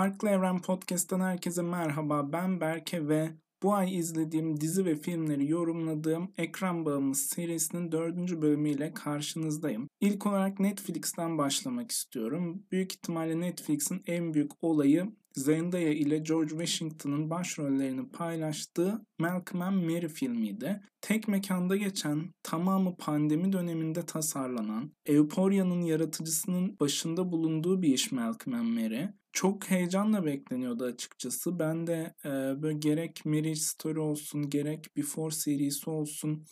Farklı Evren Podcast'tan herkese merhaba. Ben Berke ve bu ay izlediğim dizi ve filmleri yorumladığım Ekran Bağımız serisinin dördüncü bölümüyle karşınızdayım. İlk olarak Netflix'ten başlamak istiyorum. Büyük ihtimalle Netflix'in en büyük olayı Zendaya ile George Washington'ın başrollerini paylaştığı Malcolm and Mary filmiydi. Tek mekanda geçen, tamamı pandemi döneminde tasarlanan, Euphoria'nın yaratıcısının başında bulunduğu bir iş Malcolm and Mary. Çok heyecanla bekleniyordu açıkçası. Ben de e, böyle gerek Marriage Story olsun, gerek Before serisi olsun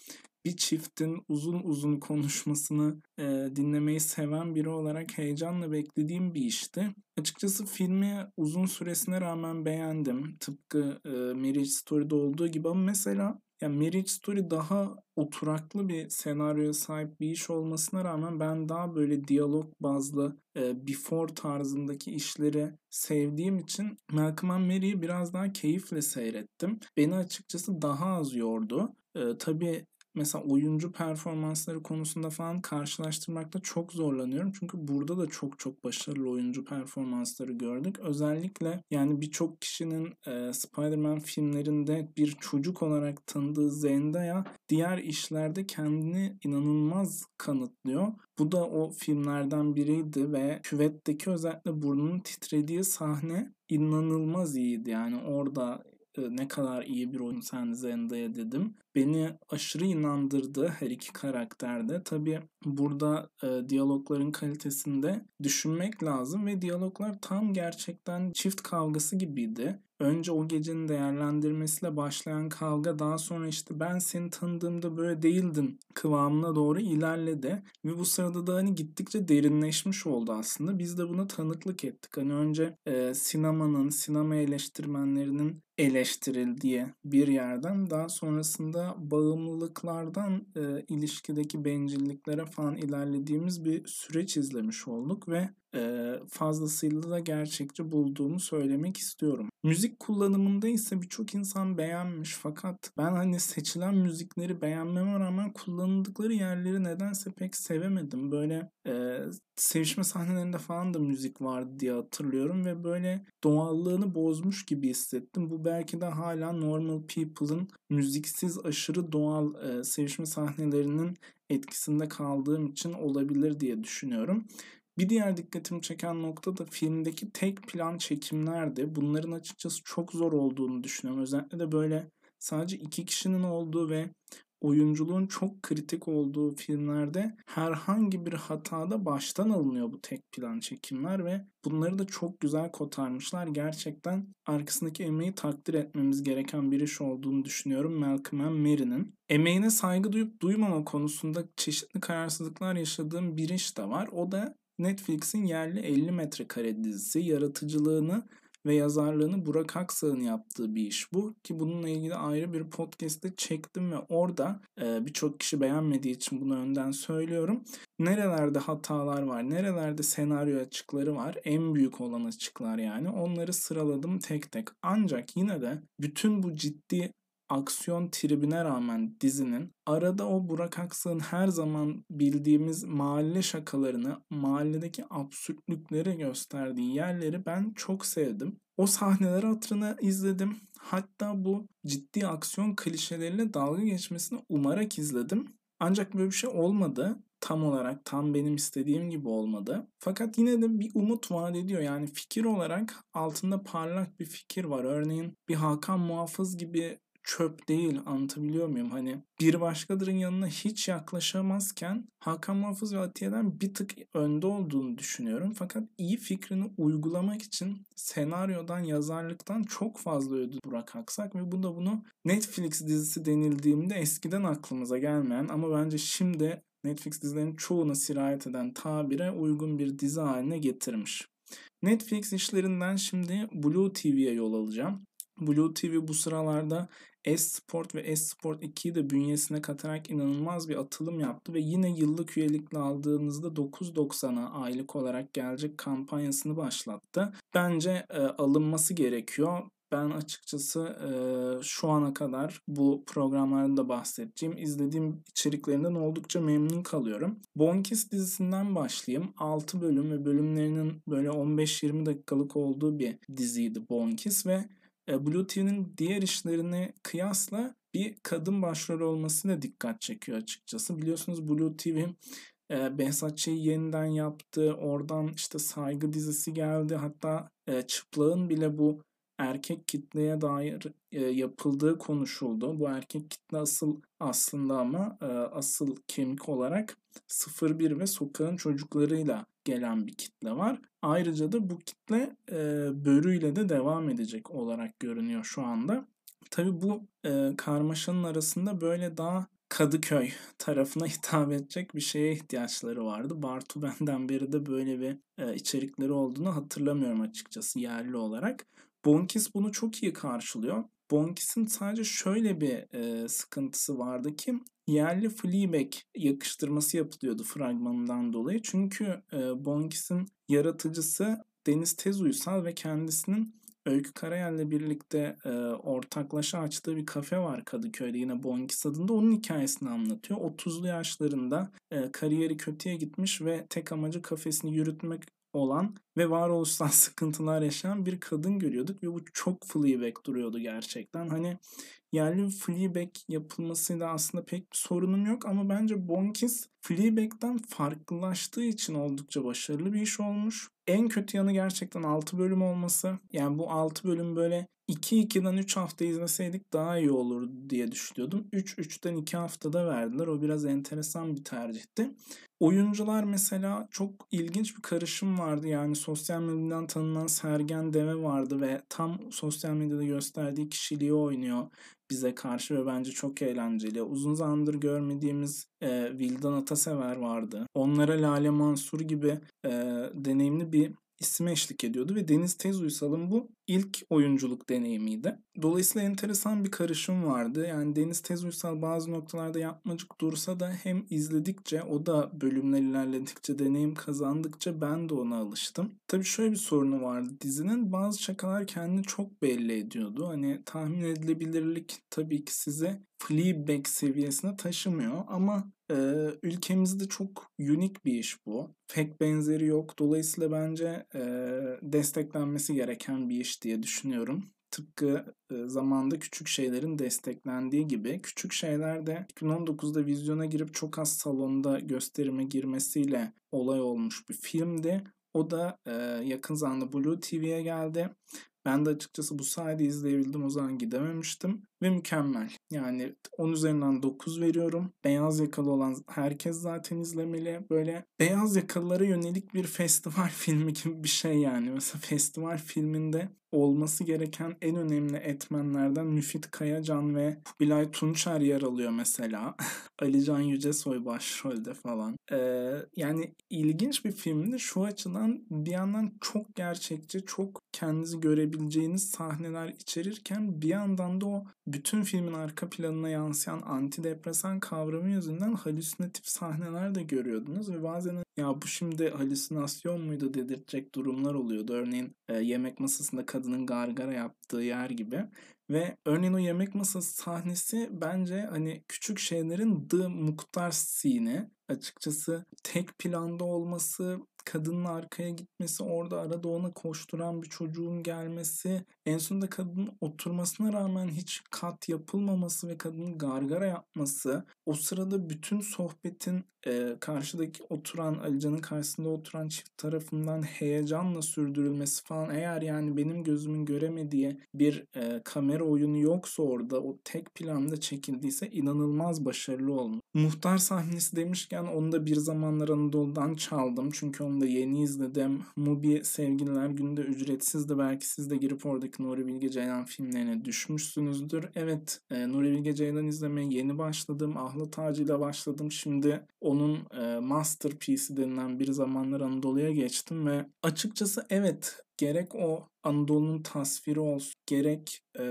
bir çiftin uzun uzun konuşmasını e, dinlemeyi seven biri olarak heyecanla beklediğim bir işti. Açıkçası filmi uzun süresine rağmen beğendim. Tıpkı e, Marriage Story'de olduğu gibi ama mesela yani Marriage Story daha oturaklı bir senaryoya sahip bir iş olmasına rağmen ben daha böyle diyalog bazlı e, before tarzındaki işleri sevdiğim için Malcolm and Mary'i biraz daha keyifle seyrettim. Beni açıkçası daha az yordu. E, tabii mesela oyuncu performansları konusunda falan karşılaştırmakta çok zorlanıyorum. Çünkü burada da çok çok başarılı oyuncu performansları gördük. Özellikle yani birçok kişinin e, Spider-Man filmlerinde bir çocuk olarak tanıdığı Zendaya diğer işlerde kendini inanılmaz kanıtlıyor. Bu da o filmlerden biriydi ve küvetteki özellikle burnunun titrediği sahne inanılmaz iyiydi. Yani orada ne kadar iyi bir oyun sen Zendaya dedim. Beni aşırı inandırdı her iki karakterde. Tabi burada e, diyalogların kalitesinde düşünmek lazım ve diyaloglar tam gerçekten çift kavgası gibiydi. Önce o gecenin değerlendirmesiyle başlayan kavga daha sonra işte ben seni tanıdığımda böyle değildin kıvamına doğru ilerledi. Ve bu sırada da hani gittikçe derinleşmiş oldu aslında. Biz de buna tanıklık ettik. Hani önce e, sinemanın, sinema eleştirmenlerinin eleştirildiği bir yerden daha sonrasında bağımlılıklardan e, ilişkideki bencilliklere falan ilerlediğimiz bir süreç izlemiş olduk ve e, fazlasıyla da gerçekçi bulduğumu söylemek istiyorum. Müzik kullanımında ise birçok insan beğenmiş fakat ben hani seçilen müzikleri beğenmeme rağmen kullanıldıkları yerleri nedense pek sevemedim. Böyle e, sevişme sahnelerinde falan da müzik vardı diye hatırlıyorum ve böyle doğallığını bozmuş gibi hissettim. Bu belki de hala Normal People'ın müziksiz aşırı doğal e, sevişme sahnelerinin etkisinde kaldığım için olabilir diye düşünüyorum. Bir diğer dikkatimi çeken nokta da filmdeki tek plan çekimlerdi. Bunların açıkçası çok zor olduğunu düşünüyorum. Özellikle de böyle sadece iki kişinin olduğu ve oyunculuğun çok kritik olduğu filmlerde herhangi bir hatada baştan alınıyor bu tek plan çekimler ve bunları da çok güzel kotarmışlar. Gerçekten arkasındaki emeği takdir etmemiz gereken bir iş olduğunu düşünüyorum Malcolm Mary'nin. Emeğine saygı duyup duymama konusunda çeşitli kararsızlıklar yaşadığım bir iş de var. O da Netflix'in yerli 50 metrekare dizisi yaratıcılığını ve yazarlığını Burak Aksağ'ın yaptığı bir iş bu. Ki bununla ilgili ayrı bir podcast'te çektim ve orada e, birçok kişi beğenmediği için bunu önden söylüyorum. Nerelerde hatalar var, nerelerde senaryo açıkları var, en büyük olan açıklar yani. Onları sıraladım tek tek. Ancak yine de bütün bu ciddi aksiyon tribine rağmen dizinin arada o Burak Aksak'ın her zaman bildiğimiz mahalle şakalarını, mahalledeki absürtlükleri gösterdiği yerleri ben çok sevdim. O sahneleri hatırına izledim. Hatta bu ciddi aksiyon klişeleriyle dalga geçmesini umarak izledim. Ancak böyle bir şey olmadı. Tam olarak tam benim istediğim gibi olmadı. Fakat yine de bir umut vaat ediyor. Yani fikir olarak altında parlak bir fikir var. Örneğin bir Hakan Muhafız gibi çöp değil anlatabiliyor muyum? Hani bir başkadırın yanına hiç yaklaşamazken Hakan Muhafız ve Atiye'den bir tık önde olduğunu düşünüyorum. Fakat iyi fikrini uygulamak için senaryodan, yazarlıktan çok fazla ödül Burak Aksak ve bu da bunu Netflix dizisi denildiğimde eskiden aklımıza gelmeyen ama bence şimdi Netflix dizilerinin çoğuna sirayet eden tabire uygun bir dizi haline getirmiş. Netflix işlerinden şimdi Blue TV'ye yol alacağım. Blue TV bu sıralarda S-Sport ve S-Sport 2'yi de bünyesine katarak inanılmaz bir atılım yaptı ve yine yıllık üyelikle aldığınızda 9.90'a aylık olarak gelecek kampanyasını başlattı. Bence e, alınması gerekiyor. ben açıkçası e, şu ana kadar bu programlarda bahsedeceğim izlediğim içeriklerinden oldukça memnun kalıyorum. Bonkis dizisinden başlayayım. 6 bölüm ve bölümlerinin böyle 15-20 dakikalık olduğu bir diziydi Bonkis ve Blue TV'nin diğer işlerine kıyasla bir kadın başrol olması da dikkat çekiyor açıkçası. Biliyorsunuz Blue TV e, Behzat Ç'yi yeniden yaptı. Oradan işte Saygı dizisi geldi. Hatta e, Çıplağın bile bu erkek kitleye dair e, yapıldığı konuşuldu. Bu erkek kitle asıl aslında ama e, asıl kemik olarak 01 ve sokağın çocuklarıyla gelen bir kitle var. Ayrıca da bu kitle e, börüyle de devam edecek olarak görünüyor şu anda. Tabi bu e, karmaşanın arasında böyle daha Kadıköy tarafına hitap edecek bir şeye ihtiyaçları vardı. Bartu benden beri de böyle bir e, içerikleri olduğunu hatırlamıyorum açıkçası yerli olarak. Bonkis bunu çok iyi karşılıyor. Bonkis'in sadece şöyle bir e, sıkıntısı vardı ki yerli Fleabag yakıştırması yapılıyordu fragmanından dolayı. Çünkü e, Bonkis'in yaratıcısı Deniz Tezuysal ve kendisinin Öykü Karayel'le birlikte e, ortaklaşa açtığı bir kafe var Kadıköy'de yine Bonkis adında. Onun hikayesini anlatıyor. 30'lu yaşlarında e, kariyeri kötüye gitmiş ve tek amacı kafesini yürütmek olan ve varoluşsal sıkıntılar yaşayan bir kadın görüyorduk ve bu çok Fleabag duruyordu gerçekten. Hani yerli Fleabag yapılmasıyla aslında pek bir sorunum yok ama bence Bonkis Fleabag'den farklılaştığı için oldukça başarılı bir iş olmuş. En kötü yanı gerçekten 6 bölüm olması. Yani bu 6 bölüm böyle 2-2'den 3 hafta izleseydik daha iyi olur diye düşünüyordum. 3-3'ten 2 haftada verdiler. O biraz enteresan bir tercihti. Oyuncular mesela çok ilginç bir karışım vardı. Yani sosyal medyadan tanınan Sergen Deve vardı ve tam sosyal medyada gösterdiği kişiliği oynuyor bize karşı ve bence çok eğlenceli. Uzun zamandır görmediğimiz e, Vildan Atasever vardı. Onlara Lale Mansur gibi e, deneyimli bir isim eşlik ediyordu ve Deniz Tez Uysal'ın bu ilk oyunculuk deneyimiydi. Dolayısıyla enteresan bir karışım vardı. Yani Deniz Tez Uysal bazı noktalarda yapmacık dursa da hem izledikçe o da bölümler ilerledikçe deneyim kazandıkça ben de ona alıştım. Tabii şöyle bir sorunu vardı dizinin. Bazı şakalar kendini çok belli ediyordu. Hani tahmin edilebilirlik tabii ki size Fleabag seviyesine taşımıyor ama e, ülkemizde çok unik bir iş bu. Pek benzeri yok. Dolayısıyla bence e, desteklenmesi gereken bir iş diye düşünüyorum. Tıpkı e, zamanda küçük şeylerin desteklendiği gibi küçük şeyler de 2019'da vizyona girip çok az salonda gösterime girmesiyle olay olmuş bir filmdi. O da e, yakın zamanda Blue TV'ye geldi. Ben de açıkçası bu sayede izleyebildim o zaman gidememiştim ve mükemmel. Yani 10 üzerinden 9 veriyorum. Beyaz yakalı olan herkes zaten izlemeli. Böyle beyaz yakalılara yönelik bir festival filmi gibi bir şey yani. Mesela festival filminde olması gereken en önemli etmenlerden Müfit Kayacan ve Bilay Tunçer yer alıyor mesela. Alican Yücesoy başrolde falan. Ee, yani ilginç bir filmdi. Şu açıdan bir yandan çok gerçekçi, çok kendinizi görebileceğiniz sahneler içerirken bir yandan da o bütün filmin arka planına yansıyan antidepresan kavramı yüzünden halüsinatif sahneler de görüyordunuz ve bazen ya bu şimdi halüsinasyon muydu dedirtecek durumlar oluyordu. Örneğin e, yemek masasında kadının gargara yaptığı yer gibi. Ve örneğin o yemek masası sahnesi bence hani küçük şeylerin The Muhtar scene açıkçası tek planda olması, kadının arkaya gitmesi, orada arada ona koşturan bir çocuğun gelmesi, en sonunda kadının oturmasına rağmen hiç kat yapılmaması ve kadının gargara yapması, o sırada bütün sohbetin e, karşıdaki oturan, Alican'ın karşısında oturan çift tarafından heyecanla sürdürülmesi falan eğer yani benim gözümün göremediği bir e, kamera oyunu yoksa orada o tek planda çekildiyse inanılmaz başarılı olmuş. Muhtar sahnesi demişken onu da bir zamanlar Anadolu'dan çaldım. Çünkü onu da yeni izledim. Mubi Sevgililer Günü'nde ücretsiz de belki siz de girip oradaki Nuri Bilge Ceylan filmlerine düşmüşsünüzdür. Evet e, Nuri Bilge Ceylan izlemeye yeni başladım. Ahlı Tacı ile başladım. Şimdi onun e, masterpiece'i denilen bir zamanlar Anadolu'ya geçtim ve açıkçası evet gerek o Anadolu'nun tasviri olsun, gerek e,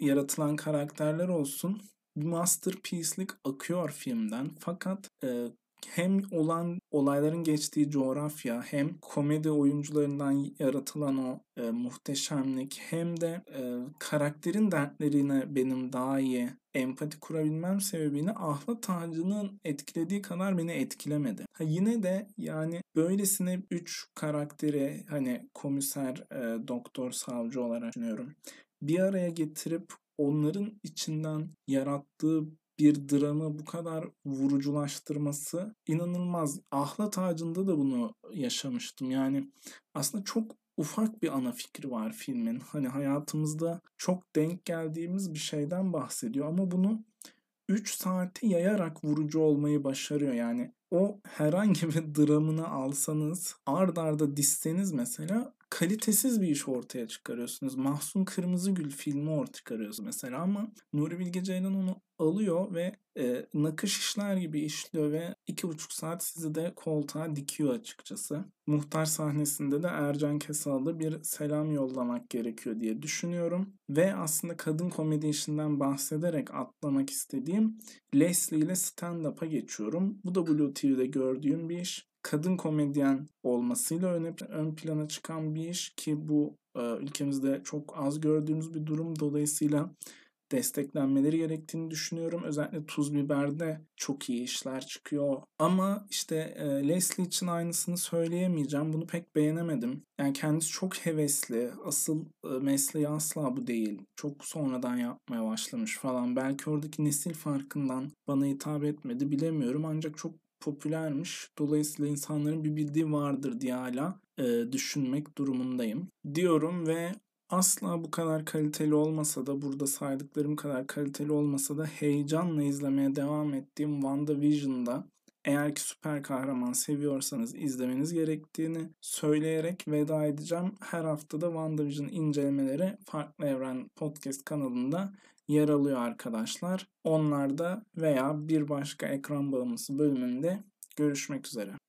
yaratılan karakterler olsun masterpiece'lik akıyor filmden. Fakat e, hem olan olayların geçtiği coğrafya hem komedi oyuncularından yaratılan o e, muhteşemlik hem de e, karakterin dertlerine benim daha iyi empati kurabilmem sebebini ahlat tacının etkilediği kadar beni etkilemedi. Ha yine de yani böylesine üç karakteri hani komiser, e, doktor, savcı olarak düşünüyorum. Bir araya getirip onların içinden yarattığı bir dramı bu kadar vuruculaştırması inanılmaz. Ahlat Ağacı'nda da bunu yaşamıştım. Yani aslında çok ufak bir ana fikri var filmin. Hani hayatımızda çok denk geldiğimiz bir şeyden bahsediyor ama bunu 3 saati yayarak vurucu olmayı başarıyor. Yani o herhangi bir dramını alsanız ard arda dizseniz mesela kalitesiz bir iş ortaya çıkarıyorsunuz. Mahsun Kırmızıgül filmi ortaya çıkarıyorsunuz mesela ama Nuri Bilge Ceylan onu alıyor ve e, nakış işler gibi işliyor ve iki buçuk saat sizi de koltuğa dikiyor açıkçası. Muhtar sahnesinde de Ercan Kesal'da bir selam yollamak gerekiyor diye düşünüyorum. Ve aslında kadın komedi işinden bahsederek atlamak istediğim Leslie ile stand-up'a geçiyorum. Bu da Blue TV'de gördüğüm bir iş kadın komedyen olmasıyla ön, ön plana çıkan bir iş ki bu e, ülkemizde çok az gördüğümüz bir durum. Dolayısıyla desteklenmeleri gerektiğini düşünüyorum. Özellikle Tuz Biber'de çok iyi işler çıkıyor. Ama işte e, Leslie için aynısını söyleyemeyeceğim. Bunu pek beğenemedim. Yani kendisi çok hevesli. Asıl e, mesleği asla bu değil. Çok sonradan yapmaya başlamış falan. Belki oradaki nesil farkından bana hitap etmedi bilemiyorum. Ancak çok popülermiş. Dolayısıyla insanların bir bildiği vardır diye hala e, düşünmek durumundayım. Diyorum ve asla bu kadar kaliteli olmasa da burada saydıklarım kadar kaliteli olmasa da heyecanla izlemeye devam ettiğim WandaVision'da eğer ki süper kahraman seviyorsanız izlemeniz gerektiğini söyleyerek veda edeceğim. Her haftada WandaVision incelemeleri Farklı Evren Podcast kanalında yer alıyor arkadaşlar. Onlarda veya bir başka ekran bağımlısı bölümünde görüşmek üzere.